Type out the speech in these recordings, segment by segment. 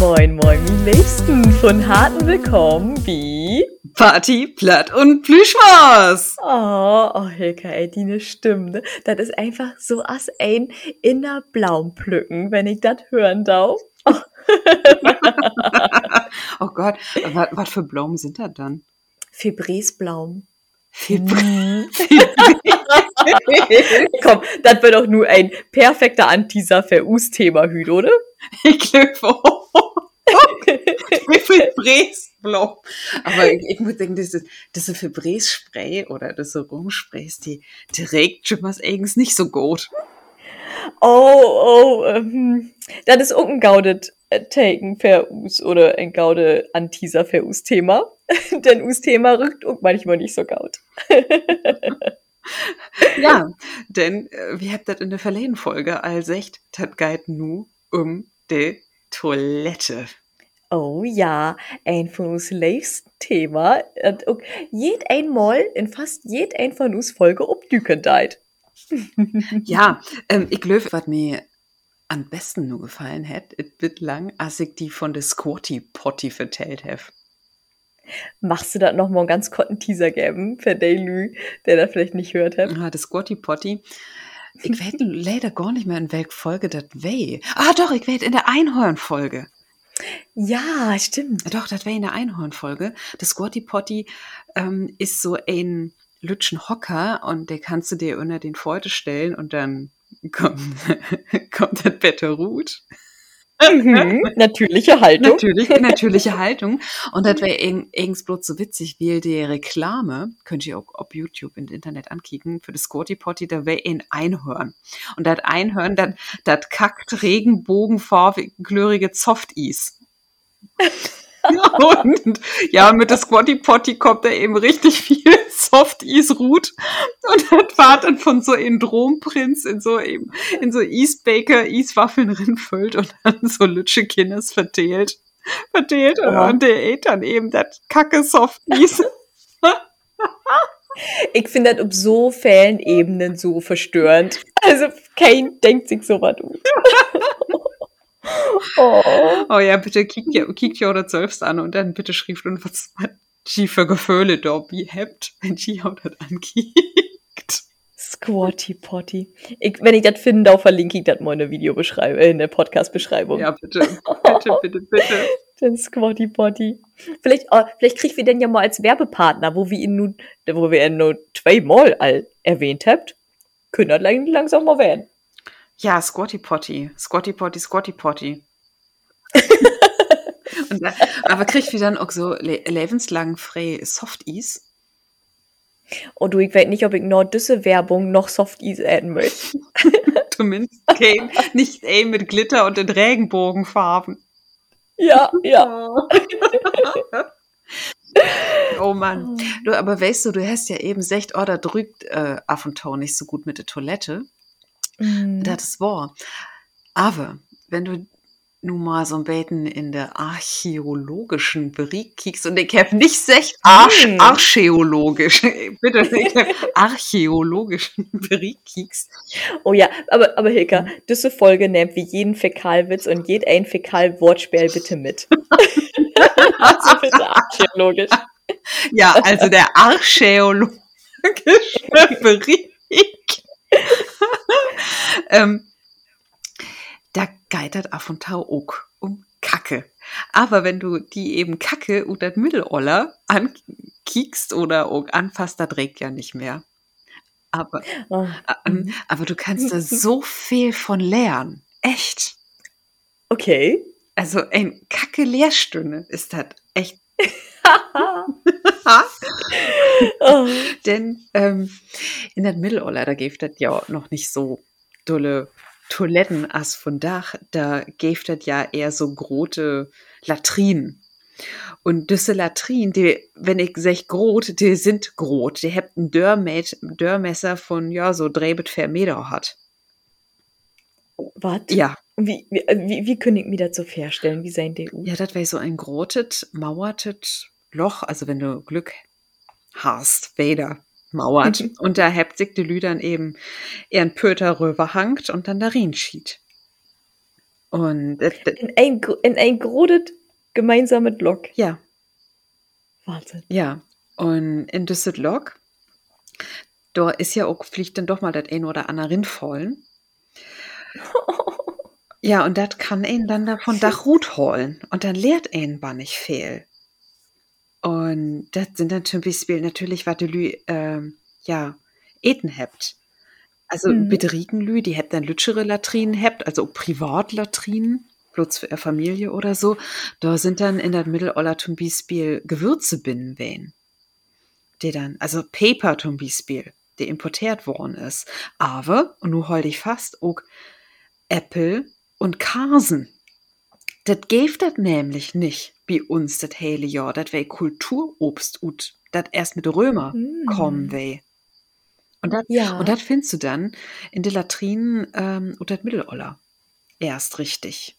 Moin, moin, wie liebsten von harten Willkommen wie Party, Platt und Plüschmaus. Oh, oh Hilka, ey, die ne Stimme, ne? Das ist einfach so as ein inner Blaum pflücken, wenn ich das hören darf. Oh. oh Gott, was für Blumen sind das dann? Fibresblaum. Fibres. Komm, das wird doch nur ein perfekter Anteaser für Us-Thema, Hüt, oder? Ich glaube Fibresblaum. Aber ich, ich muss denken, diese, diese Fibres-Spray oder diese Rumsprays, die, die regt schon was eigens nicht so gut. Oh, oh, ähm, das ist auch ein gaudet äh, Taken für Us oder ein gaude Anteaser für Us-Thema. Denn Us-Thema rückt auch manchmal nicht so gaut. ja, denn äh, wir habt das in der verlehenen Folge als echt, das geht nu um die Toilette. Oh ja, ein von uns liebsten Thema. Und jed einmal in fast jed ein von uns Folge obdüken deit. ja, ähm, ich glaube, was mir am besten nur gefallen hätte, es wird lang, als ich die von der Squatty Potty vertellt habe. Machst du da noch mal einen ganz kurzen Teaser geben für Daily, der da vielleicht nicht hört hat? Ah, das Squatty Potty. Ich weiß leider gar nicht mehr, in welcher Folge das wäre. Ah, doch, ich weiß in der Einhorn-Folge. Ja, stimmt. Doch, das wäre in der Einhorn-Folge. Das Squatty Potty ähm, ist so ein lütschen Hocker und der kannst du dir unter den Pforte stellen und dann kommt, kommt das Betterut. Mhm, natürliche Haltung. Natürlich, natürliche Haltung. Und das wäre irgends bloß so witzig, wie die Reklame, könnt ihr auch auf YouTube im Internet ankicken, für das Squatty Potty, da wäre ein Einhörn. Und das Einhörn, das, das kackt regenbogenfarbige Softies. und ja, mit der Squatty Potty kommt da eben richtig viel Soft Ease Root und das war dann von so in Dromprinz in so eben in so Ease Baker Ease Waffeln rinfüllt und dann so Lütsche Kindes verteilt. Verteilt oh. und der ät dann eben das kacke Soft Ease. ich finde das auf so vielen Ebenen so verstörend. Also kein denkt sich so was. Oh. oh ja, bitte kickt ja, kickt ja oder selbst an und dann bitte schrieb und was die für Gefühle da wie habt, wenn die auch das ankickt. Squatty Potty. Ich, wenn ich das finde, auch verlinke ich das mal in der Videobeschreibung, äh, in der Podcast-Beschreibung. Ja, bitte. Bitte, bitte, bitte. Den Squatty Potty. Vielleicht, oh, vielleicht kriegen wir den ja mal als Werbepartner, wo wir ihn nun, wo wir ihn nur zweimal all erwähnt habt. Können das langsam mal werden. Ja, Squatty Potty. Squatty Potty, Squatty Potty. Und, aber kriegt wir dann auch so le lebenslang frei Softies? Und du, ich weiß nicht, ob ich noch diese Werbung noch Softies adden möchte. Zumindest kein, nicht ey mit Glitter und in Regenbogenfarben. Ja, ja. oh Mann. Du, aber weißt du, du hast ja eben gesagt, oh, da drückt äh, Aff und Tau nicht so gut mit der Toilette. Das ist wahr. Aber wenn du nun mal so ein bisschen in der archäologischen Bereich kiekst und ich habe nicht sech Arch mm. archäologisch, bitte, ich hab archäologischen Bereich kiekst. Oh ja, aber, aber Hilka, mhm. diese Folge nimmt wie jeden Fäkalwitz und jed ein Fäkalwortspiel bitte mit. also bitte archäologisch. Ja, also der archäologische Bereich ähm, da geitert auf und tau auch um Kacke. Aber wenn du die eben Kacke und das Mitteloller ankiekst oder anfasst, da trägt ja nicht mehr. Aber, oh. ähm, mhm. aber du kannst da so viel von lernen. Echt. Okay. Also ein Kacke Lehrstunde ist das echt. oh. Denn ähm, in der Mitteloller, da gibt das ja noch nicht so dolle Toiletten as von Dach, da gibt das ja eher so große Latrinen. Und diese Latrinen, die, wenn ich sag grot, die sind grot. Die habt ein Dörrmesser von, ja, so drehbet vier Meter hat. Was? Ja. Wie, wie, wie, wie können ich mir das so vorstellen? Wie sein DU? Ja, das wäre so ein grotet, mauertet Loch, also wenn du Glück hast, weder mauert. und da hebt sich die Lüdern eben ihren Pöter rüberhangt und dann darin schied. Und äh, In ein, in ein grodet gemeinsames Lok. ja, Wahnsinn. ja. Und in Düsseldorf, da ist ja auch, fliegt dann doch mal das ein oder andere rinfallen. Ja, und das kann ihn dann da von Dach Rut holen. Und dann lehrt ihn war nicht viel. Und das sind dann zum Beispiel natürlich, was die Lü, ähm, ja, eten hebt. Also Mhm. bitte Lü, die hebt dann lütschere Latrinen hebt, also Privatlatrinen, bloß für ihre Familie oder so. Da sind dann in der Mittelalter zum Beispiel Gewürze binnen wen. Die dann, also Paper zum Beispiel, die importiert worden ist. Aber, und nu hol ich fast, auch Apple und Karsen. Das gäf das nämlich nicht bei uns das hele Jahr. Das wär Kulturobst und das erst mit Römer Mm. kommen weh. Und das Ja. und findest du dann in den Latrinen ähm, und das Mittelalter. Erst richtig.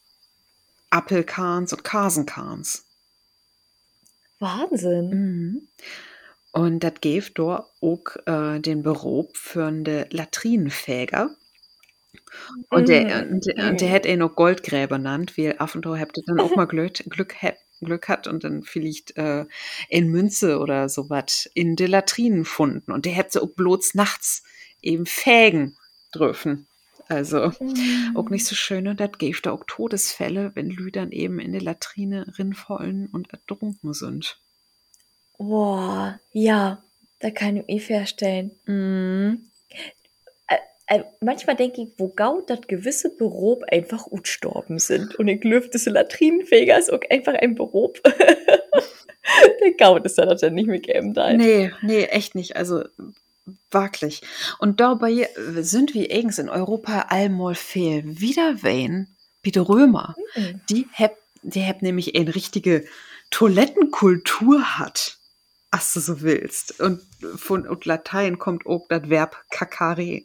Appelkahns und Karsenkahns. Wahnsinn. Mhm. Und das gäf dort auch äh, den Beruf für de Latrinenfäger. Und der, und, der- und der hätte ihn noch Goldgräber genannt, weil habt ihr dann auch mal Glück, Glück, Glück hat und dann vielleicht äh, in Münze oder sowas in de Latrinen gefunden. Und der hätte auch bloß nachts eben fägen dürfen. Also Mhm. auch nicht so schön. Und das gäbe da auch Todesfälle, wenn Lü dann eben in die Latrine rinfallen und ertrunken sind. Boah, ja, da kann ich mir vorstellen. Mhm. Äh, manchmal denke ich, wo gau dat gewisse Beruf einfach gestorben sind. Und ich glaube, das Latrinenfeger ist auch einfach ein Beruf. Der gaut ist dann dann nicht mehr geben da. Nee, nee, echt nicht. Also wirklich. Und dabei sind wir eigens in Europa allmal viel wieder wen, die Römer. Mhm. Die hab, die hab nämlich eine richtige Toilettenkultur hat. Was du so willst. Und von und Latein kommt auch das Verb kakare.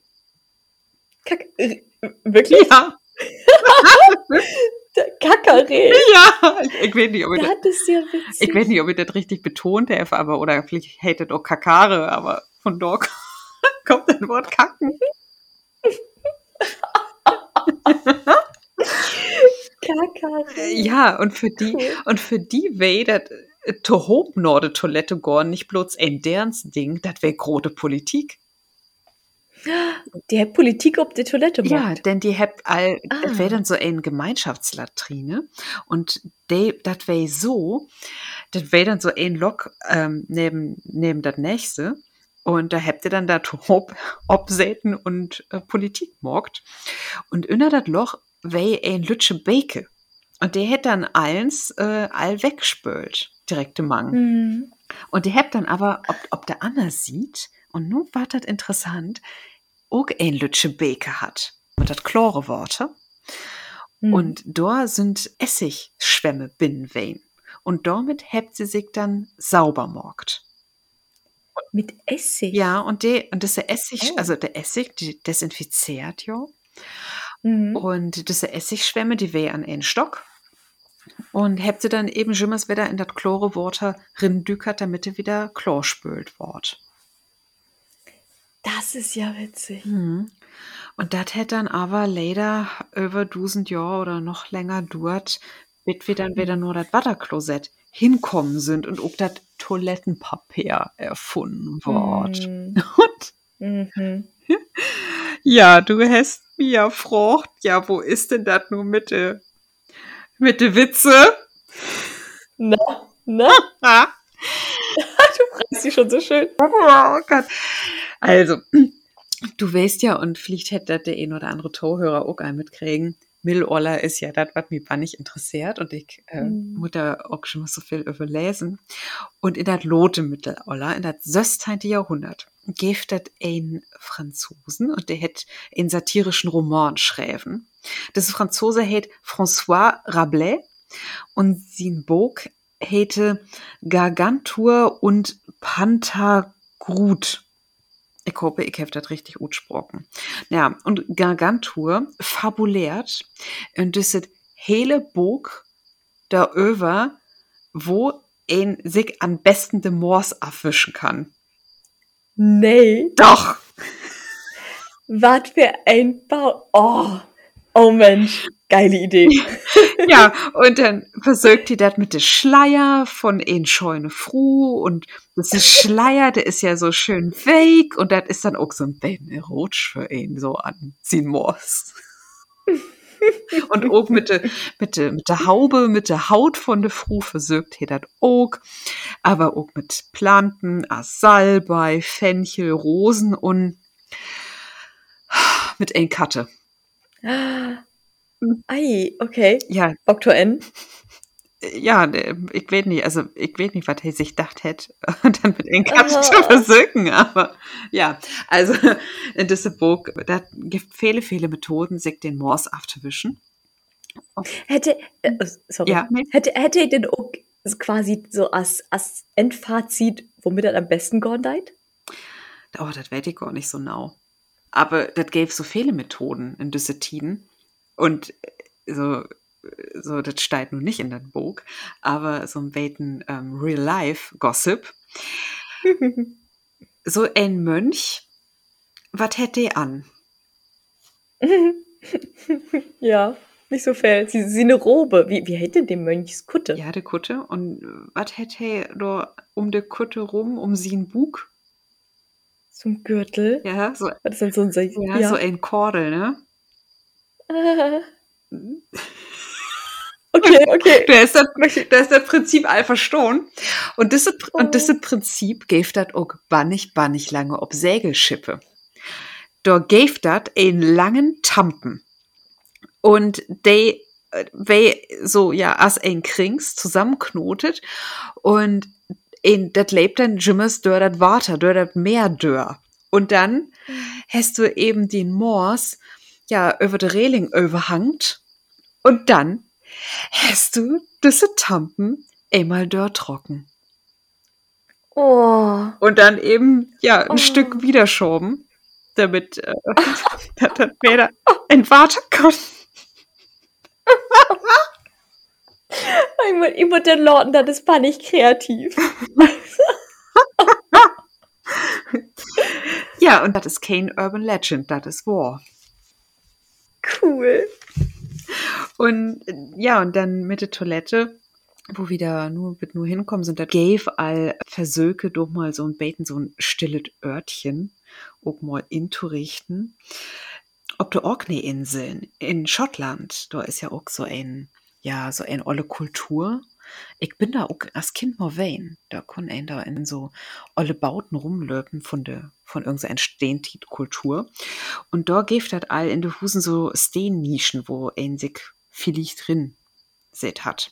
Kack, äh, wirklich? Ja, Der Kackeree. ja. Ich, ich weiß nicht, ob ich das, Das ist ja witzig. ich weiß nicht, ob ich das richtig betont habe, aber oder vielleicht hätte auch kakare, aber von dort kommt das Wort kacken. Kackeree. Ja, und für die, Cool. und für die weh, dat äh, to hob nur de Toilette gorn nicht bloß ein derns Ding, dat wär grote Politik. Die hat Politik auf die Toilette Ja, macht. denn die habt all, Ah. das wär dann so ein Gemeinschaftslatrine und de, dat wär so, dat wär dann so ein Lok ähm, neben, neben das nächste und da habt ihr dann da hob Obsäten und äh, Politik morgt und inner dat Loch wär ein Lütsche Beke und der hätt dann eins äh, all wegspült, direkte Mang. Mhm. Und die habt dann aber, ob, ob der Anna sieht, und nun war das interessant, auch ein Lütsche Beke hat. Mit das chlore Worte. Mhm. Und da sind Essigschwämme binnenwein. Und damit habt sie sich dann sauber morgt. mit Essig. Ja, und, die, und das Essig, Oh. also der Essig, die desinfiziert ja. Mhm. Und diese Essigschwämme, die weh an einen Stock. Und habt sie dann eben schimmers wieder in das chlore Water rindükert, damit ihr wieder Chlor spült wort. Das ist ja witzig. Mhm. Und das hätte dann aber leider über 1000 Jahre oder noch länger dauert, bis wir dann wieder nur das Wasserklosett hinkommen sind und auch das Toilettenpapier erfunden wird. Mhm. Mhm. ja, du hast mir ja gefragt, ja, wo ist denn das nur mit de, mit de Witze? Na, na. du fragst sie schon so schön. Oh Gott. Also, du weißt ja, und vielleicht hätte der ein oder andere Torhörer auch ein mitkriegen. Mittelalter ist ja das, was mich nicht interessiert und ich äh, Mhm. muss da auch schon mal so viel überlesen. Und in das Lote Mittelalter, in das 16. Jahrhundert, gibt das ein Franzosen und der hat einen satirischen Roman schreiben. Das Franzose heißt François Rabelais und sein Buch hätte Gargantur und Pantagruth. Ich hoffe, ich habe das richtig ausgesprochen. Ja, und Gargantur fabuliert und das ist hele Buch darüber, wo ein sich am besten de Moors abwischen kann. Nee, Doch! was für ein Bau. Oh, Oh Mensch, geile Idee. ja, und dann versorgt die das mit dem Schleier von en scheune Fru und das ist Schleier, der ist ja so schön weich und das ist dann auch so ein bisschen Rutsch für ihn so an Simors. und auch mit der mit de, mit de Haube, mit der Haut von der Fru versorgt he das auch, aber auch mit Planten, Salbei, Fenchel, Rosen und mit ein Katte. Ei, okay. Ja. Okto N. Ja, ich weiß nicht, also ich weiß nicht, was er sich gedacht hätte, dann mit den Katzen zu versöken, aber ja, also in diesem Buch, da gibt viele, viele Methoden, sich den Morse abzuwischen. Hätte, äh, oh, sorry, Ja, hätte, hätte er denn auch quasi so als, als Endfazit, womit er am besten geordnet? Oh, das weiß ich gar nicht so genau. Aber das gäbe so viele Methoden in diese Tiden. Und äh, so, so das steht nun nicht in dem Buch, aber so ein bisschen ähm, Real-Life-Gossip. So ein Mönch, was hätte er an? ja, nicht so viel. Sie, sie eine Robe. Wie, wie hätte dem Mönchskutte? Ja, de Kutte. Und was hätte er da um de Kutte rum, um sie ein Bug? Zum Gürtel. Ja, so, ist denn so ein Se ja, so ein Kordel, ne? Ah. Okay, okay. Da ist das, da ist das Prinzip all verstohlen. Und das, Oh. und das Prinzip gave dat auch bannig, bannig lange ob Segelschippe. Da gave dat einen langen Tampen. Und de, äh, wei so, ja, as ein Krings zusammenknotet und in dat lebt dann jimmers dör dat Water, dör dat Meer dör. Und dann hast du eben den Moors, ja, über de Reling überhangt und dann hast du diese Tampen einmal dort trocken. Oh. Und dann eben, ja, ein Oh. Stück wiederschoben, damit äh, das wieder ein Water kommt. Ich ich muss den Leuten, das ist war nicht kreativ. Ja, und das ist kein Urban Legend, das ist wahr. Cool. Und ja, und dann mit der Toilette, wo wieder nur mit nur hinkommen sind, da gave all Versöke doch mal so ein Beten, so ein stilles Örtchen, auch mal inzurichten. Ob die Orkney-Inseln in Schottland, da ist ja auch so ein, ja, so eine olle Kultur. Ich bin da auch als Kind mal wein. Da kann ein da in so olle Bauten rumlöpen von der, von irgendeiner Stehentit-Kultur. Und da gibt das all in de Husen so Steennischen, wo ein sich vielleicht drin seht hat.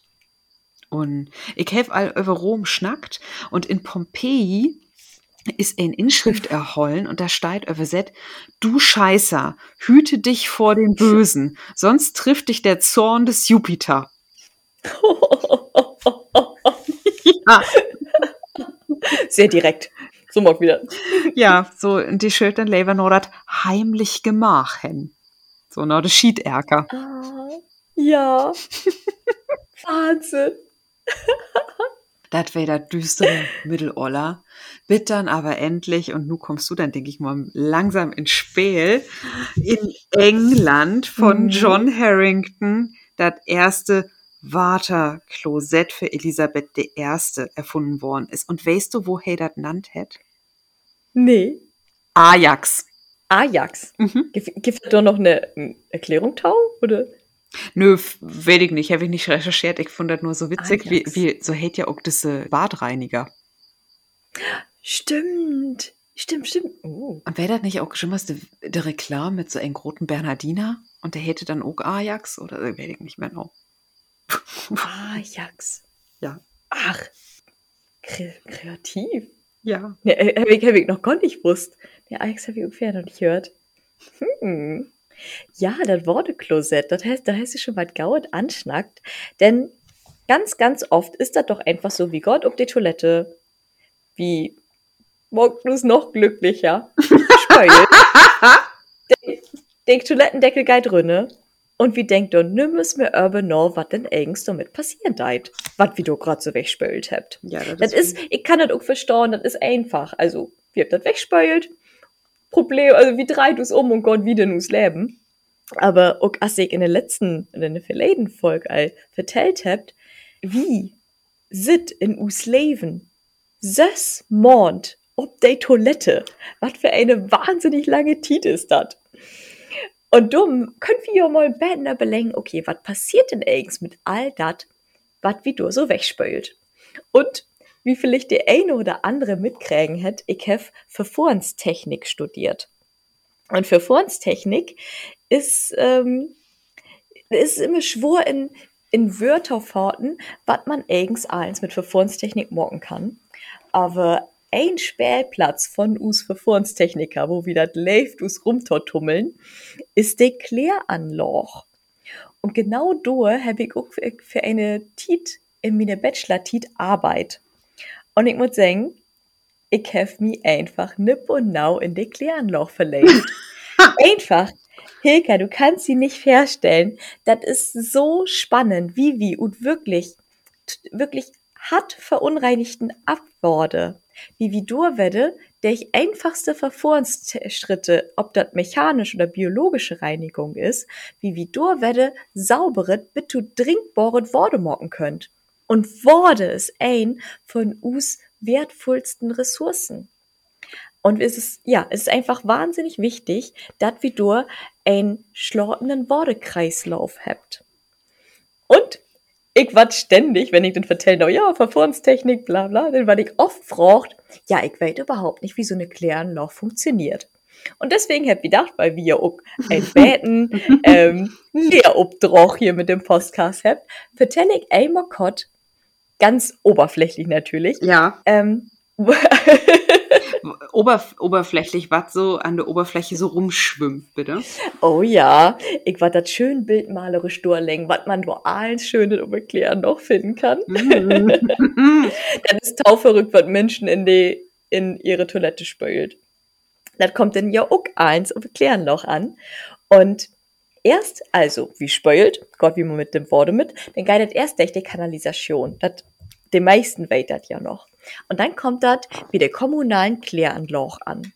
Und ich hab all über Rom schnackt und in Pompeji ist ein Inschrift erhollen und da steht übersetzt, du Scheißer, hüte dich vor den Bösen, sonst trifft dich der Zorn des Jupiter. Ja, Sehr direkt. So mag wieder. ja so, und die Schild dann lever nur dat heimlich gemachen. So, noch de Schiederker. Ah, ja. Wahnsinn. Das wäre das düstere Mitteloller. Bitt dann aber endlich, und nu kommst du dann, denke ich mal, langsam ins Spiel, in England von Mhm. John Harrington das erste Waterklosett für Elisabeth I. erfunden worden ist. Und weißt du, wo er das nannt hat? Nee. Ajax. Ajax. Mhm. Gibt es da noch eine ähm, Erklärung, Tau? Oder? Nö, weiß ich nicht, habe ich nicht recherchiert. Ich fand das nur so witzig, wie, wie so hält ja auch diese Badreiniger. Stimmt. Stimmt, stimmt. Oh. Und wäre das nicht auch schon mal die, die Reklame mit so einem großen Bernhardiner? Und der hätte dann auch Ajax? Oder äh, weiß ich nicht mehr noch. Ajax. Ja. Ach. Kre kreativ. Ja. Ne, äh, hab ich, hab ich noch gar nicht gewusst. Der Ajax habe ich ungefähr noch nicht gehört. Hm. Ja, das Worteklosett, das heißt, da heißt es schon, was Gauet anschnackt. Denn ganz, ganz oft ist das doch einfach so wie Gott ob die Toilette. Wie Magnus noch glücklicher. Speult. den, den Toilettendeckel geht drinne. Und wie denkt ihr, nimmes mir aber noch, was denn eigens damit passieren deit? Was wie du grad so wegspült habt. Ja, Das ist, ich kann das auch verstauen, das ist einfach. Also, wir habt das wegspült. Problem, also wie drei du's um und Gott wieder nus leben. Aber auch als ich in der letzten, in der verleden Folge all vertellt habt, wie sit in us Leben, ses Mond ob de Toilette. Was für eine wahnsinnig lange Tit ist das. Und dumm können wir ja mal besser belenken, okay, was passiert denn eigentlich mit all dat, was wie du so wegspült? Und wie vielleicht der eine oder andere mitkriegen hat, ich habe Verfahrenstechnik studiert. Und Verfahrenstechnik ist, ähm, ist immer schwur in, in Wörterfahrten, was man eigens eins mit Verfahrenstechnik morgen kann. Aber ein Spielplatz von us Verfahrenstechniker, wo wir das läuft, us rumtortummeln, ist der Kläranloch. Und genau da habe ich auch für, eine Tit in meiner Bachelor-Tit Arbeit. Und ich muss sagen, ich habe mich einfach nipp und nau in den Kläranloch verlegt. einfach. Hilka, du kannst sie nicht herstellen. Das ist so spannend, wie wie und wirklich, wirklich hat verunreinigten Abworde. Wie wie du werde, der ich einfachste Verfahrensschritte, ob das mechanisch oder biologische Reinigung ist, wie wie du werde, sauberet, bit du Worte mocken könnt. Und Worte ist ein von us wertvollsten Ressourcen. Und es ist, ja, es ist einfach wahnsinnig wichtig, dass wir durch einen schlortenden Wortekreislauf habt. Und ich wat ständig, wenn ich den vertelle, oh ja, Verfahrenstechnik, bla bla, dann war ich oft fragt, ja, ich weiß überhaupt nicht, wie so eine Kläranlage funktioniert. Und deswegen hab ich gedacht, weil wir auch ein Beten, ähm, Lehrobdroch hier mit dem Podcast habt, vertelle ich einmal kurz, ganz oberflächlich natürlich. Ja. Ähm, Oberf oberflächlich, was so an der Oberfläche so rumschwimmt, bitte. Oh ja, ich war das schön bildmalerisch durchlenken, was man nur alles Schönes um erklären noch finden kann. Mhm. Dann ist tauferrückt, was Menschen in die, in ihre Toilette spült. Das kommt dann ja auch eins um erklären noch an. Und erst, also, wie spült, Gott, wie man mit dem Worte mit, dann geht erst durch die Kanalisation. Das, die meisten das ja noch. Und dann kommt das wie der kommunalen Kläranloch an.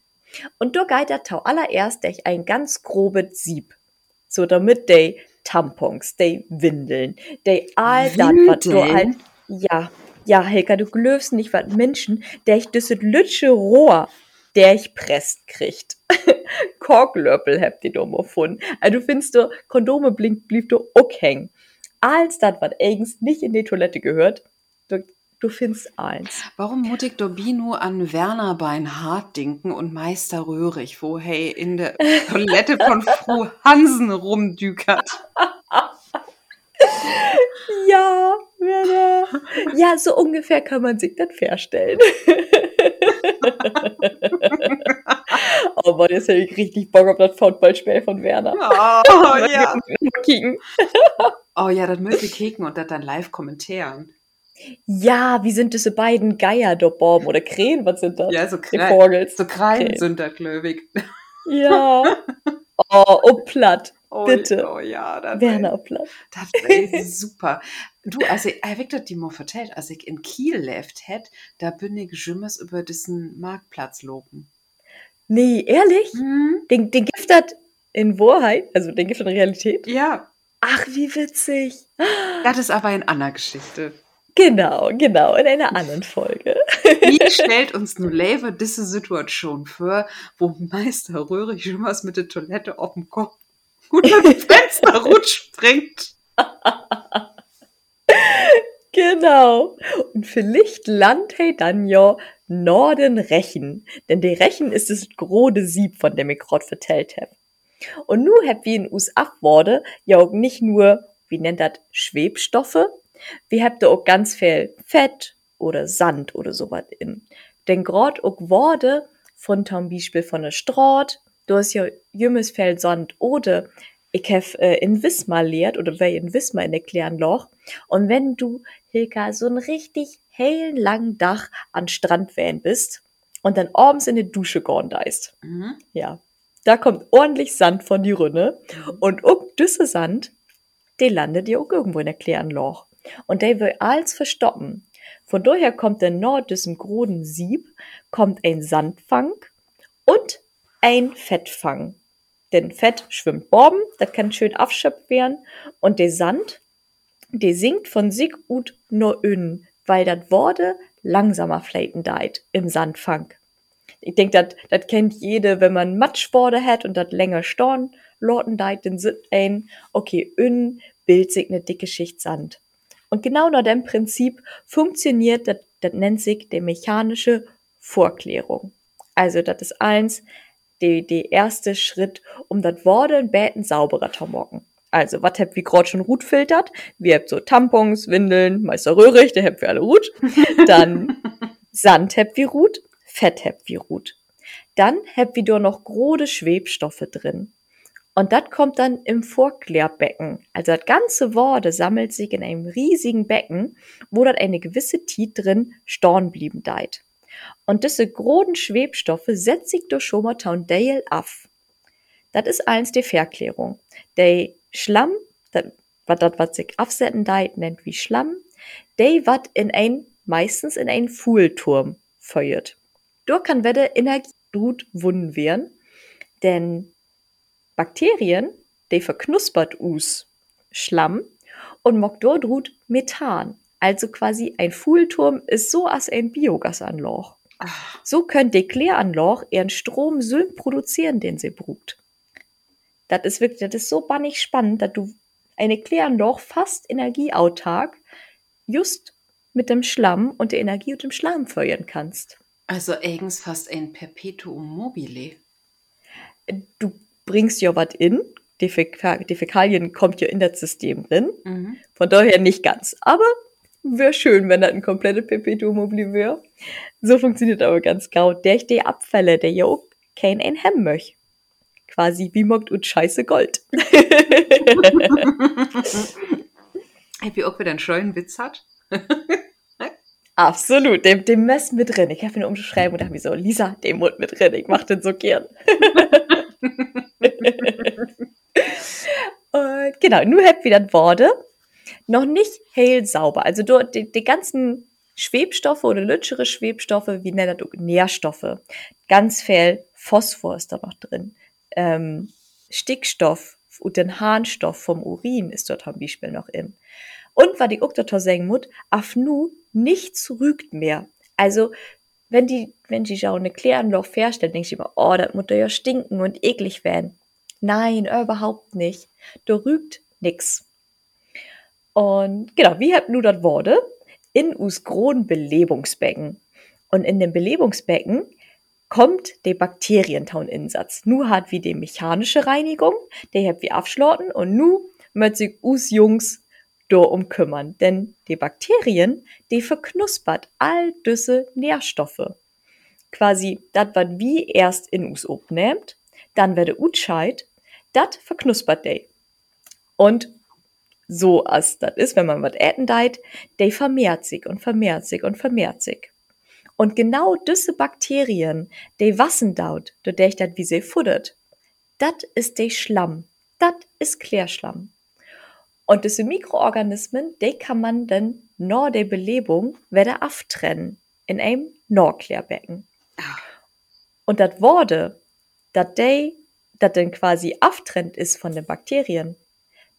Und da geht das tau allererst durch ein ganz grobes Sieb. So damit de Tampons, de Windeln, de all das, was du halt, ja, ja, Helga, du glöfst nicht, was Menschen, der ich düsset lütsche Rohr, der ich presst kriegt. Korklöppel habt ihr dumm gefunden. Also du findest du, Kondome blinkt, blieb du hängen. Als das, was eigens nicht in die Toilette gehört, du Du findest eins. Warum mutig Dobino an Werner Beinhardt denken und Meister Röhrig, wo hey in der Toilette von Fru Hansen rumdükert? ja, Werner. Ja, so ungefähr kann man sich das vorstellen. oh Mann, jetzt hätte ich richtig Bock auf das Footballspiel von Werner. Oh, ja. oh ja, das möchte ich kicken und das dann live kommentieren. Ja, wie sind diese beiden Geier da Borben oder Krähen, was sind das? Ja, so, Krä so Krähen sind da, glöwig. Ja. Oh, oh platt. Oh, Bitte. Oh ja, das Werner wär, platt. Das wäre super. Du, also, ich Victor die mal vertellt, als ich in Kiel lebt hätte, da bin ich Jimmers über diesen Marktplatz loben. Nee, ehrlich? Mhm. Den, den gibt das in Wahrheit, also den gibt in Realität? Ja. Ach, wie witzig. Das ist aber eine andere Geschichte. Genau, genau, in einer anderen Folge. Wie stellt uns nun Lever diese Situation vor, wo Meister Röhrig schon was mit der Toilette auf dem Kopf unter dem Fenster rutscht springt? genau. Und vielleicht landet hey dann ja Norden Rechen, denn der Rechen ist das grode Sieb, von dem ich gerade vertellt habe. Und nu hab wir in us Abworde ja auch nicht nur, wie nennt das, Schwebstoffe, wir habt auch ganz viel Fett oder Sand oder sowas in. Denn grad auch Worte von zum Beispiel von der Straat, du hast ja jümmes Feld Sand oder ich hab äh, in Wismar lehrt oder wer in Wismar in erklären Loch. Und wenn du, Hilka, so ein richtig hellen langen Dach an Strand wählen bist und dann abends in die Dusche gorn deist. Mhm. Ja. Da kommt ordentlich Sand von die Rünne. Mhm. Und um düsse Sand, der landet ja auch irgendwo in der Loch und der will alles verstoppen. Von daher kommt der Nord diesem großen Sieb, kommt ein Sandfang und ein Fettfang. Denn Fett schwimmt Borben, das kann schön abschöpft werden. Und der Sand, der sinkt von sich ut nur in, weil das Worte langsamer fleiten deit im Sandfang. Ich denke, das kennt jede, wenn man Matschworte hat und das länger storn, lorten deit, dann sind ein, okay, in bildet sich eine dicke Schicht Sand. Und genau nach dem Prinzip funktioniert, das, das nennt sich die mechanische Vorklärung. Also, das ist eins, die, die erste Schritt, um das Worte und Bäten sauberer zu machen. Also, was habt wie gerade schon Rut filtert? Wir habt so Tampons, Windeln, Meister Röhrig, der habt wir alle Rut. Dann Sand habt wie Rut, Fett habt wie Rut. Dann habt wie doch noch grode Schwebstoffe drin. Und das kommt dann im Vorklärbecken. Also das ganze Worde sammelt sich in einem riesigen Becken, wo dort eine gewisse Tiet drin storn blieben deit. Und diese großen Schwebstoffe setzt sich durch schon Dale auf. Das ist eins der Verklärung. Der Schlamm, dat, wat dat wat sich aufsetzen deit, nennt wie Schlamm, der wat in ein, meistens in ein Fuhlturm feuert. Dort kann weder Energie gut wunden werden, denn Bakterien, die verknuspert us Schlamm und mock dort Methan. Also quasi ein Fuhlturm ist so als ein Biogasanloch. Ach. So könnt die Kläranloch ihren Strom so produzieren, den sie braucht. Das ist wirklich, das ist so bannig spannend, dass du eine Kläranloch fast energieautark just mit dem Schlamm und der Energie und dem Schlamm feuern kannst. Also eigens fast ein Perpetuum mobile. Du bringst ja was in. Die, Fäk die Fäkalien kommt ja in das System drin. Mhm. Von daher nicht ganz. Aber wäre schön, wenn das ein komplettes Perpetuum mobile wäre. So funktioniert aber ganz genau. Der ich die Abfälle, der ja auch kein ein Hemm möchte. Quasi wie mockt und scheiße Gold. Happy auch wieder einen scheuen Witz hat. Absolut, dem, dem Mess mit drin. Ich habe ihn umgeschrieben und dachte mir so, Lisa, dem Mund mit drin, ich mach den so gern. und genau, nur habt wieder Worte. Noch nicht hell sauber. Also du, die, die ganzen Schwebstoffe oder lütschere Schwebstoffe, wie nennt das Nährstoffe. Ganz viel Phosphor ist da noch drin. Ähm, Stickstoff und den Harnstoff vom Urin ist dort zum Beispiel noch in. Und was die Uktotor sagen muss, auf nu nichts rügt mehr. Also wenn die, wenn die Schau eine Kläranloch feststellt, denke ich immer, oh, das muss ja stinken und eklig werden. Nein, überhaupt nicht. Da rügt nix. Und genau, wie habt nu das Worte? In us großen Belebungsbecken. Und in dem Belebungsbecken kommt der Bakterientauinsatz. Nu hat wie die mechanische Reinigung, der habt wie abschlotten und nu sich us Jungs darum kümmern. Denn die Bakterien, die verknuspert all diese Nährstoffe. Quasi, das, was wie erst in us opnehmt, dann werde Utscheid, das verknuspert de. Und so als das ist, wenn man was äten deit, de vermehrt sich und vermehrt sich und vermehrt sich. Und genau diese Bakterien, de wassen daut, du dech dat wie sie futtert, dat ist de Schlamm, dat ist Klärschlamm. Und diese Mikroorganismen, die kann man dann nach der Belebung wieder aftrennen in einem Norklärbecken. Ah. Und das Worte, dass der, das dann quasi aftrennt ist von den Bakterien,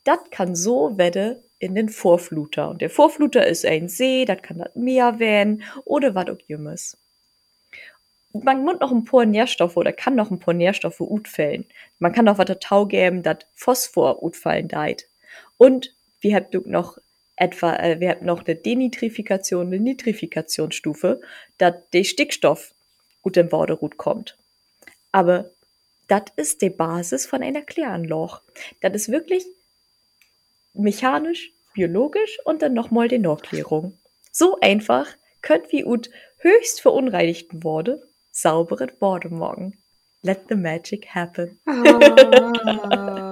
das kann so werde in den Vorfluter. Und der Vorfluter ist ein See, das kann das Meer werden oder was auch jümmes. Man muss noch ein paar Nährstoffe oder kann noch ein paar Nährstoffe utfällen. Man kann auch was Tau geben, das Phosphor utfallen deit. Und wir haben noch etwa, äh, wir haben noch eine Denitrifikation, eine Nitrifikationsstufe, dass der Stickstoff gut im Borderut kommt. Aber das ist die Basis von einer Kläranloch. Das ist wirklich mechanisch, biologisch und dann nochmal die Nachklärung. So einfach könnt wie ut höchst verunreinigten Worte saubere Worte morgen. Let the magic happen. Ah.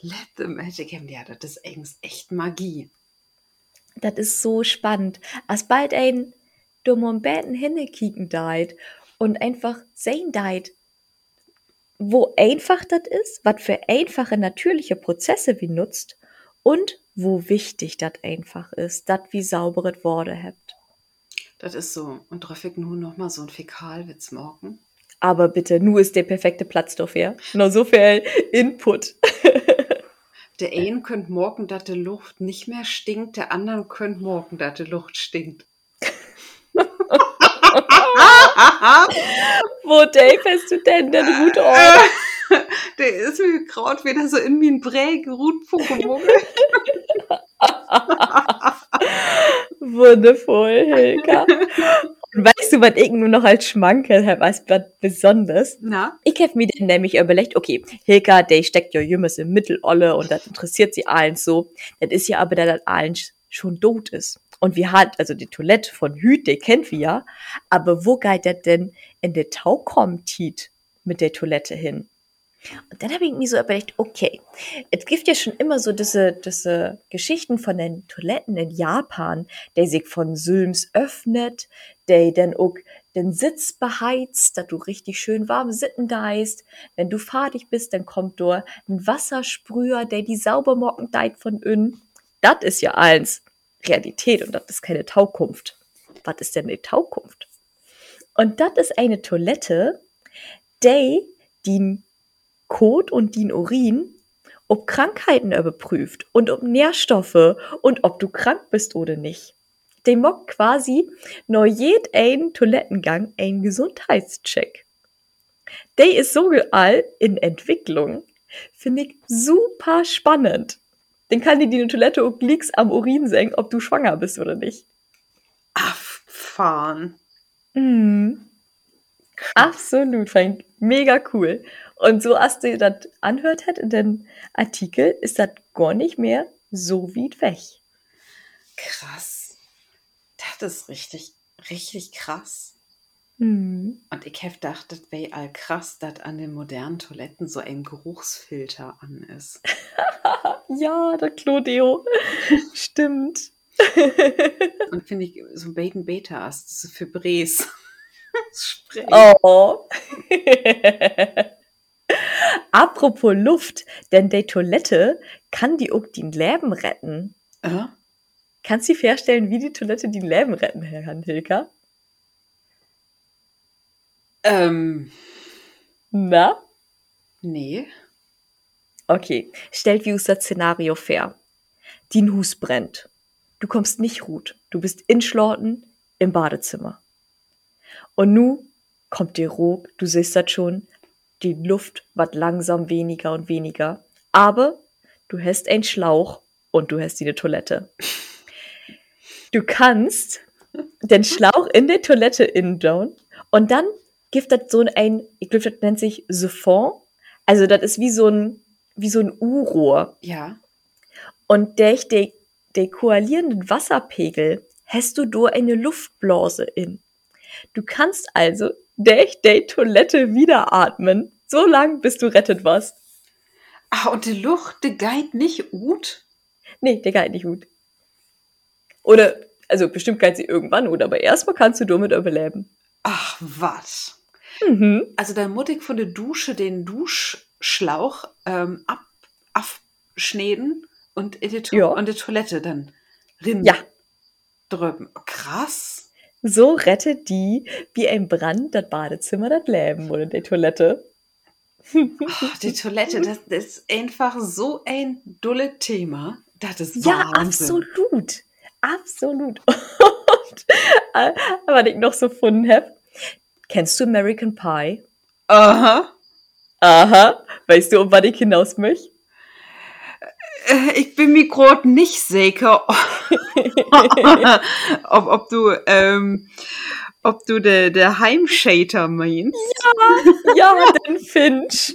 Let the magic happen. Ja, das ist echt Magie. Das ist so spannend. Als bald ein dummer Betten hinnekicken deit und einfach sehen deit, wo einfach das ist, was für einfache natürliche Prozesse wie nutzt und wo wichtig das einfach ist, das wie saubere Worte habt. Das ist so. Und ich nur noch mal so ein Fäkalwitz morgen? Aber bitte, nur ist der perfekte Platz dafür. Nur so viel Input. Der einen könnte morgen, dass die Luft nicht mehr stinkt, der anderen könnte morgen, dass die Luft stinkt. Wo Dave hast du denn den Hut auf? Der ist mir gerade wieder so in mein Brä geruht. Wundervoll, Hilka. Und weißt du, was ich nur noch als Schmankel habe, als was besonders? Na? Ich habe mir dann nämlich überlegt, okay, Hilka, der steckt ja jümmers im Mittelolle und das interessiert sie allen so. Das ist ja aber, dass das allen schon tot ist. Und wir hat, also die Toilette von Hüt, die kennt wir ja, aber wo geht das denn in der Taukomtit mit der Toilette hin? Und dann habe ich mir so überlegt, okay, es gibt ja schon immer so diese, diese Geschichten von den Toiletten in Japan, der sich von Sülms öffnet, der dann auch den Sitz beheizt, dass du richtig schön warm sitten deist. Wenn du fertig bist, dann kommt dort ein Wassersprüher, der die sauber mocken deit von innen. Das ist ja eins Realität und das ist keine Taukunft. Was ist denn eine Taukunft? Und das ist eine Toilette, die die Kot und den Urin ob Krankheiten überprüft und ob Nährstoffe und ob du krank bist oder nicht. Der macht quasi neu jed ein Toilettengang ein Gesundheitscheck. Der ist so all in Entwicklung. Finde ich super spannend. Den kann dir die Toilette auch liegst am Urin sehen, ob du schwanger bist oder nicht. Abfahren. Mhm. Absolut, ich mega cool. Und so, als du das anhört hat in den Artikel, ist das gar nicht mehr so weit weg. Krass. Das ist richtig, richtig krass. Mhm. Und ich habe gedacht, das wäre all krass, dass an den modernen Toiletten so ein Geruchsfilter an ist. Ja, der Claudio. Stimmt. Und finde ich, so Bacon Beta ist das ist für Bres. Spray. Oh. Apropos Luft, denn die Toilette kann die auch den Leben retten. Äh? Kannst du dir vorstellen, wie die Toilette den Leben retten kann, Hilka? Ähm, Na? nee. Okay, stellt wie uns das Szenario fair. Dein Hus brennt. Du kommst nicht ruht. Du bist in Schlorten im Badezimmer. Und nu kommt dir Ruck, du siehst das schon, die Luft wird langsam weniger und weniger. Aber du hast einen Schlauch und du hast die Toilette. Du kannst den Schlauch in der Toilette innen down und dann gibt das so ein, ich glaube, das nennt sich Siphon. Also das ist wie so ein, wie so ein U-Rohr. Ja. Und durch den, den koalierenden Wasserpegel hast du da eine Luftblase in. Du kannst also durch die Toilette wieder atmen, so lang bis du rettet warst. Ah, und die Luft, die geht nicht gut? Nee, der geht nicht gut. Oder, also bestimmt geht sie irgendwann gut, aber erstmal kannst du damit überleben. Ach, was? Mhm. Also da muss ich von der Dusche den Duschschlauch ähm, ab, abschneiden und in die, to Ja. und die Toilette dann rin Ja, drüben. Krass. So rettet die wie ein Brand das Badezimmer das Leben oder die Toilette. Ach, die Toilette, das, das ist einfach so ein dulle Thema. Das ist Ja, Wahnsinn. absolut. Absolut. Und, äh, was ich noch so gefunden habe, kennst du American Pie? Aha. Aha. Weißt du, um was ich hinaus möchte? Äh, Ich bin mir gerade nicht sicher, ob, ob du, ähm, ob du der, der Heimshater meinst. Ja, den Finch.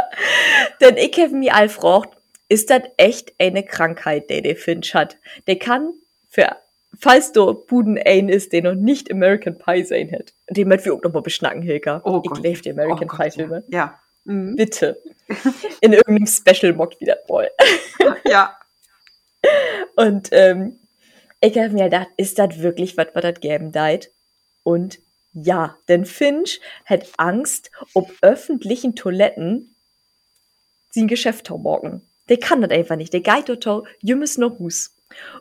Denn ich habe mir all gefragt, ist das echt eine Krankheit, die der Finch hat? Der kann für, falls du Buden ein ist, der noch nicht American Pie sein hat, den möchten wir auch noch mal beschnacken, Hilka. Oh ich Gott. liebe die American Oh Pie Filme. Ja. ja. Mhm. Bitte. In irgendeinem Special Mock wieder voll. ja. Und ähm, ich habe mir gedacht, ist das wirklich was, was das geben deit? Und ja, denn Finch hat Angst, ob öffentlichen Toiletten sie ein Geschäft morgen. Der kann das einfach nicht. Der geht total jümmes noch Hus.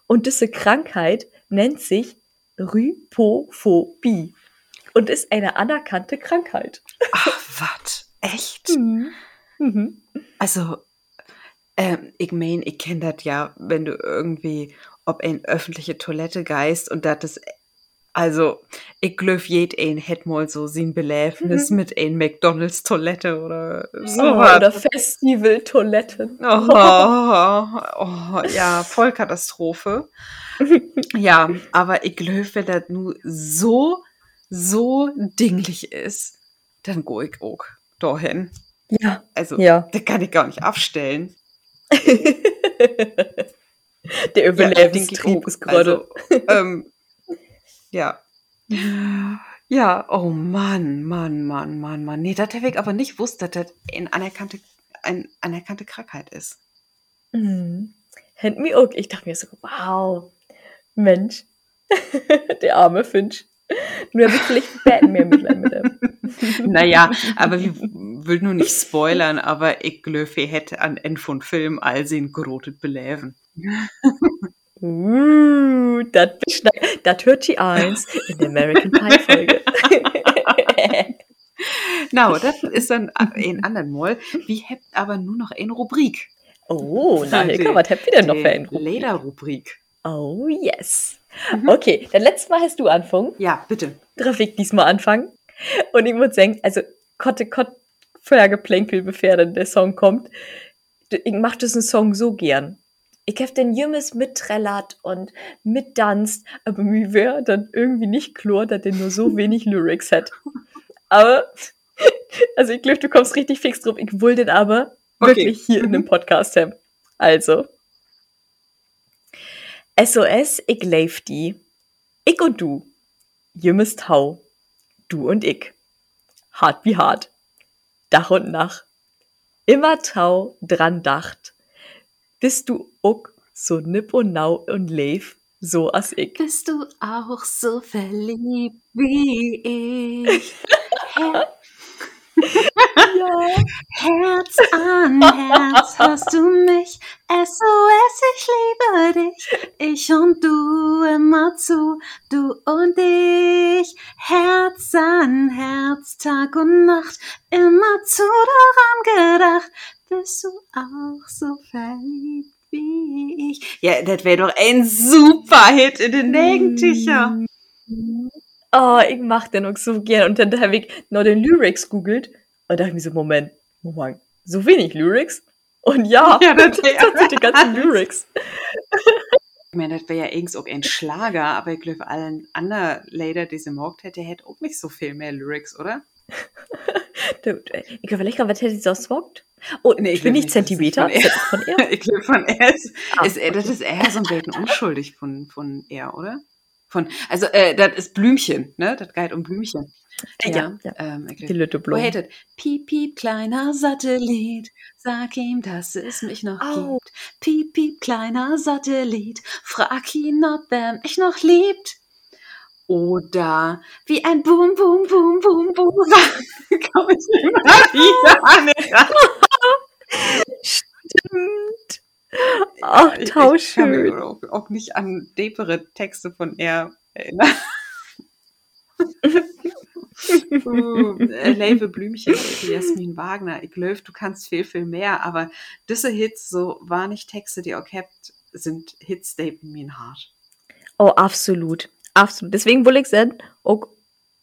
Und diese Krankheit nennt sich Rypophobie. und ist eine anerkannte Krankheit. Ach, was? Echt? Mhm. Mhm. Also, ähm, ich mein, ich kenne das ja, wenn du irgendwie ob ein öffentliche Toilette geist und das ist also, ich glaube, jed ein hätte mal so sein Beläfnis Mhm. mit ein McDonalds Toilette oder so. Oh, oder Festival-Toiletten. Oh, oh, oh, ja, Vollkatastrophe. Ja, aber ich glaube, wenn das nur so, so dinglich ist, dann go ich auch dahin. Ja, Also, ja. das kann ich gar nicht abstellen. Der Ja, Überlebenstrieb ist gerade. Also, ähm, ja. Ja, oh Mann, Mann, Mann, Mann, Mann. Nee, das habe ich aber nicht wusste, dass das eine anerkannte, eine anerkannte Krankheit ist. Mhm. Händ mir auch. Ich dachte mir so, wow, Mensch, der arme Finch. Nur habe ich vielleicht ein Mitleid mit ihm. Naja, aber ich will nur nicht spoilern, aber ich glaube, ich hätte an End von Film all sehen gerotet beläven. Uh, das hört die eins in der American Pie Folge. Na, das ist dann ein anderen Mal. Wie habt aber nur noch eine Rubrik? oh, na Hilke, was habt ihr denn noch für ein Rubrik? Lederrubrik. Oh, yes. Okay, dann letztes Mal hast du angefangen. Ja, bitte. Darf ich diesmal anfangen? Und ich muss sagen, also Kotte Kott Feuergeplänkel, bevor dann der Song kommt. Ich mach diesen Song so gern. Ich hab den Jümmes mitträllert und mitdanzt, aber mir wäre dann irgendwie nicht klar, dass der nur so wenig Lyrics hat. Aber, also ich glaube, du kommst richtig fix drauf. Ich will den aber Okay. wirklich hier in Mhm. dem Podcast haben. Also. SOS, ich leif die. Ich und du. Jümmes Tau. Du und ich. Hart wie hart. Dach und Nacht. Immer Tau dran dacht. Bist du uck so nipp und nau und leif, so as ich. Bist du auch so verliebt wie ich? Ja. Herz an Herz, hörst du mich? SOS, ich liebe dich. Ich und du immer zu, du und ich. Herz an Herz, Tag und Nacht, immer zu daran gedacht. Bist du auch so verliebt wie ich? Ja, das wäre doch ein super Hit in den Nägenticher. Oh, ich mach den auch so gern. Und dann habe ich noch den Lyrics googelt und dachte mir so, Moment, Moment, so wenig Lyrics? Und ja, Ja, das- das sind die ganzen Lyrics. Ich meine, das wäre ja irgend auch ein Schlager, aber ich glaube, allen anderen Lieder, die sie mogt hätte, hätte auch nicht so viel mehr Lyrics, oder? Ich überlege gerade, was hätte sie sonst gesagt? Oh, Nee, ich ich bin nicht Zentimeter. von von er? ich glaube, von er ist, Ah, ist er, das ist eher so ein bisschen unschuldig von, von er, oder? Von, also, äh, das ist Blümchen, ne? Das geht um Blümchen. Ja, ja. Ähm, ich glaub, Die Lütte Wo Blum. hättet? Piep, piep, kleiner Satellit, sag ihm, dass es mich noch Au. gibt. Piep, piep, kleiner Satellit, frag ihn, ob er mich noch liebt. Oder wie ein Boom, Boom, Boom, Boom, Boom. Komm ich immer wieder an. Stimmt. Ach, Ich- tau Ich kann mich auch, auch nicht an depere Texte von er erinnern. uh, äh, Leve Blümchen, Jasmin Wagner. Ich glaube, du kannst viel, viel mehr, aber diese Hits, so war nicht Texte, die auch habt, sind Hits, die mir hart. Oh, absolut. Absolut. Deswegen will ich sagen, auch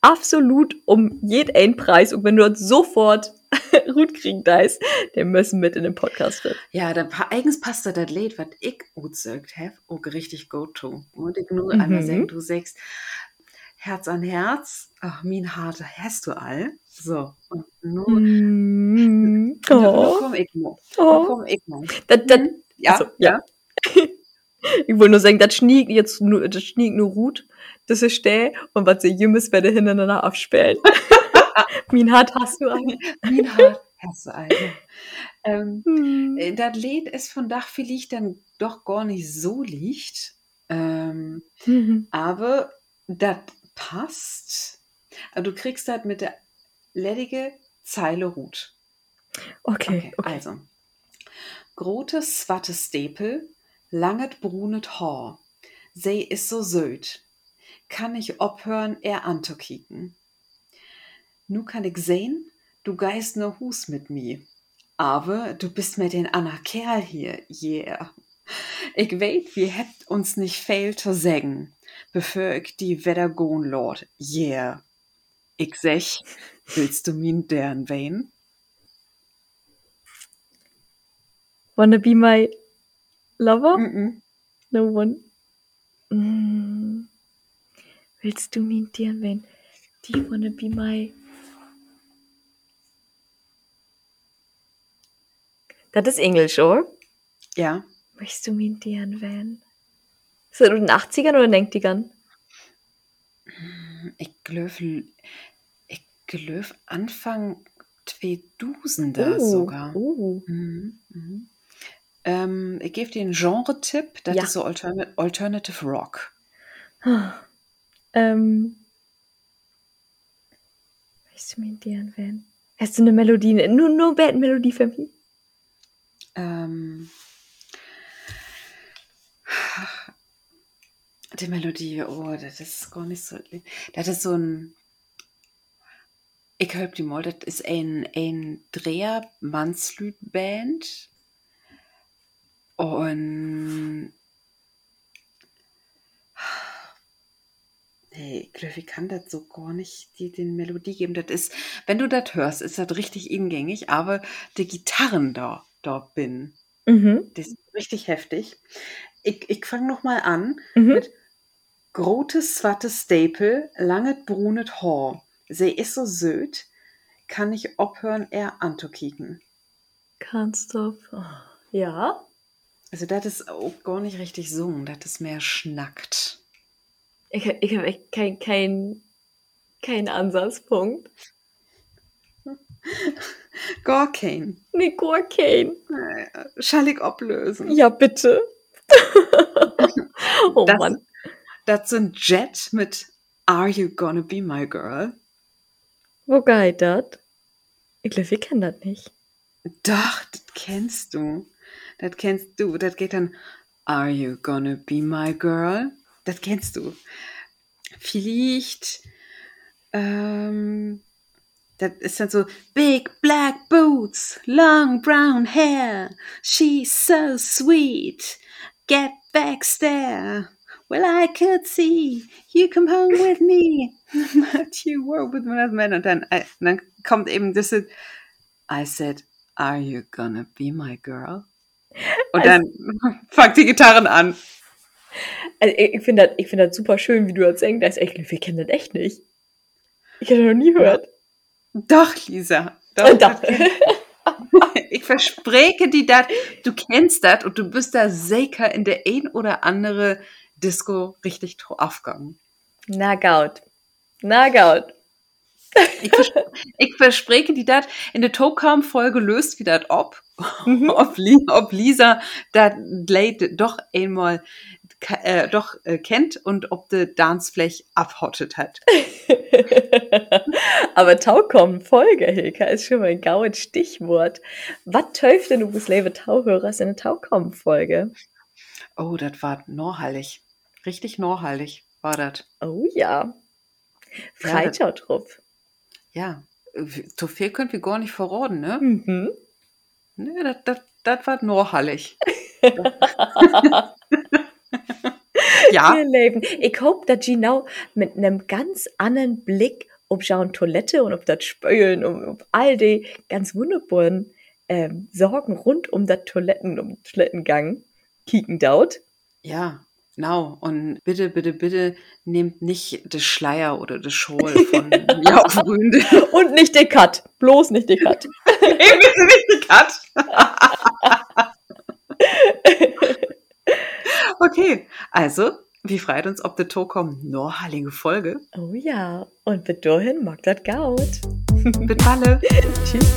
absolut um jeden Preis. Und wenn du sofort gut kriegen ist, den müssen mit in den Podcast wird. Ja, pa eigens passt da das Lied, was ich gut gesagt habe, auch richtig go to. Und ich nur Mhm. einmal sagen, du sagst Herz an Herz, ach, mein Harte hast du all. So, und nun, Mm. nun Oh. komm ich mal. Oh. komm ich mal. Das, das, Ja, Also, ja. ich wollte nur sagen, das schniegt jetzt nur, das schniegt nur Ruth, das ist der, und was sie jümmes werde hintereinander abspielen. Min hat hast du einen. Mein Hart hast du ja. Ähm, Hm. äh, das Lied ist von Dach vielleicht dann doch gar nicht so liegt. Ähm, Mhm. aber das passt. Also, du kriegst das mit der ledige Zeile Ruth. Okay, okay. Also. Grote swatte Stepel, langet brunet Haar. Se is so söd. Kann ich ophören, er anzukicken. Nu kann ich sehen, du geist nur Hus mit mir. Aber du bist mit den Anna Kerl hier, yeah. Ich weet, wir hebt uns nicht viel zu sagen, bevor ich die Wetter goen lord, yeah. Ich sech, willst du min deren wein? Wanna be my lover? Mm -mm. No one. Mm. Willst du mir dir wenn Do you wanna be my Das ist Englisch, oder? Ja. Möchtest du mir dir wenn? Ist das in den 80ern oder 90ern? Ich glaube, ich glaube Anfang 2000er Oh, sogar. oh. Mhm, mhm. Ähm, ich gebe dir einen Genre-Tipp, das Ja. ist so Alterna Alternative Rock. Ähm. Möchtest du mir dir wenn? Hast du eine Melodie? Nur, nur Band-Melodie für mich? Ähm, die Melodie, oh, das ist gar nicht so. Das ist so ein. Ich höre die mal, das ist ein, ein Dreher Mannslüd-Band. Und. Nee, ich glaube, ich kann das so gar nicht dir den Melodie geben. Das ist, wenn du das hörst, ist das richtig ingängig, aber die Gitarren da, da bin, Mhm. die sind richtig heftig. Ich, ich fange nochmal an Mhm. mit Grotes Swatte Staple, langet brunet Haar. Sie ist so söd, kann ich ophören, er anzukicken. Kannst du. Oh. Ja. Also, das ist auch gar nicht richtig sungen, das ist mehr schnackt. Ich, ich habe echt keinen kein, kein Ansatzpunkt. Kein. Nee, kein. Äh, Schall ich ablösen. Ja, bitte. oh Das- Mann. Das sind Jet mit Are You Gonna Be My Girl? Wo geht das? Ich glaube, wir kennen das nicht. Doch, das kennst du. Das kennst du. Das geht dann Are You Gonna Be My Girl? Das kennst du. Vielleicht, ähm, das ist dann so Big Black Boots, Long Brown Hair, She's so sweet, Get back there. Well, I could see you come home with me, but you were with another man. Und dann, äh, dann kommt eben das, I said, Are you gonna be my girl? Und dann fangt die Gitarren an. Also, ich, finde das, ich find das super schön, wie du das denkst. Das ist echt, wir kennen das echt nicht. Ich habe das noch nie gehört. Doch, Lisa. Doch. das kenn- Ich verspreche dir das, du kennst das und du bist da sicher in der ein oder andere Disco richtig aufgegangen. Na gaut. Na gaut. Ich, vers ich verspreche dir das, in der Tokam-Folge löst wieder das ob, Mhm. ob, Li ob Lisa das Late doch einmal äh, doch äh, kennt und ob die Dancefläche abhottet hat. Aber Taukommen, Folge, Hilka, ist schon mal ein gaues Stichwort. Was töft denn du lebe Tauhörers in der Taukommen-Folge? Oh, das war norhallig. Richtig norhallig war das. Oh ja. Drauf. Ja, äh, so viel können wir gar nicht verraten, ne? Mhm. Ne, das, war norhallig. ja, Ihr Leben. Ich hoffe, dass genau mit einem ganz anderen Blick ob schauen Toilette und ob das Spülen und ob all die ganz wunderbaren ähm, Sorgen rund um das Toiletten, um Toilettengang kicken daut. ja, genau. Und bitte, bitte, bitte nehmt nicht das Schleier oder das Schal von Jauchgründe. Und nicht den Cut. Bloß nicht den Cut. bitte nicht die Cut. okay, also, wie freut uns, ob der Tokom norhalige Folge. Oh ja. Und bis dahin mag das gaut. Mit Balle. Tschüss.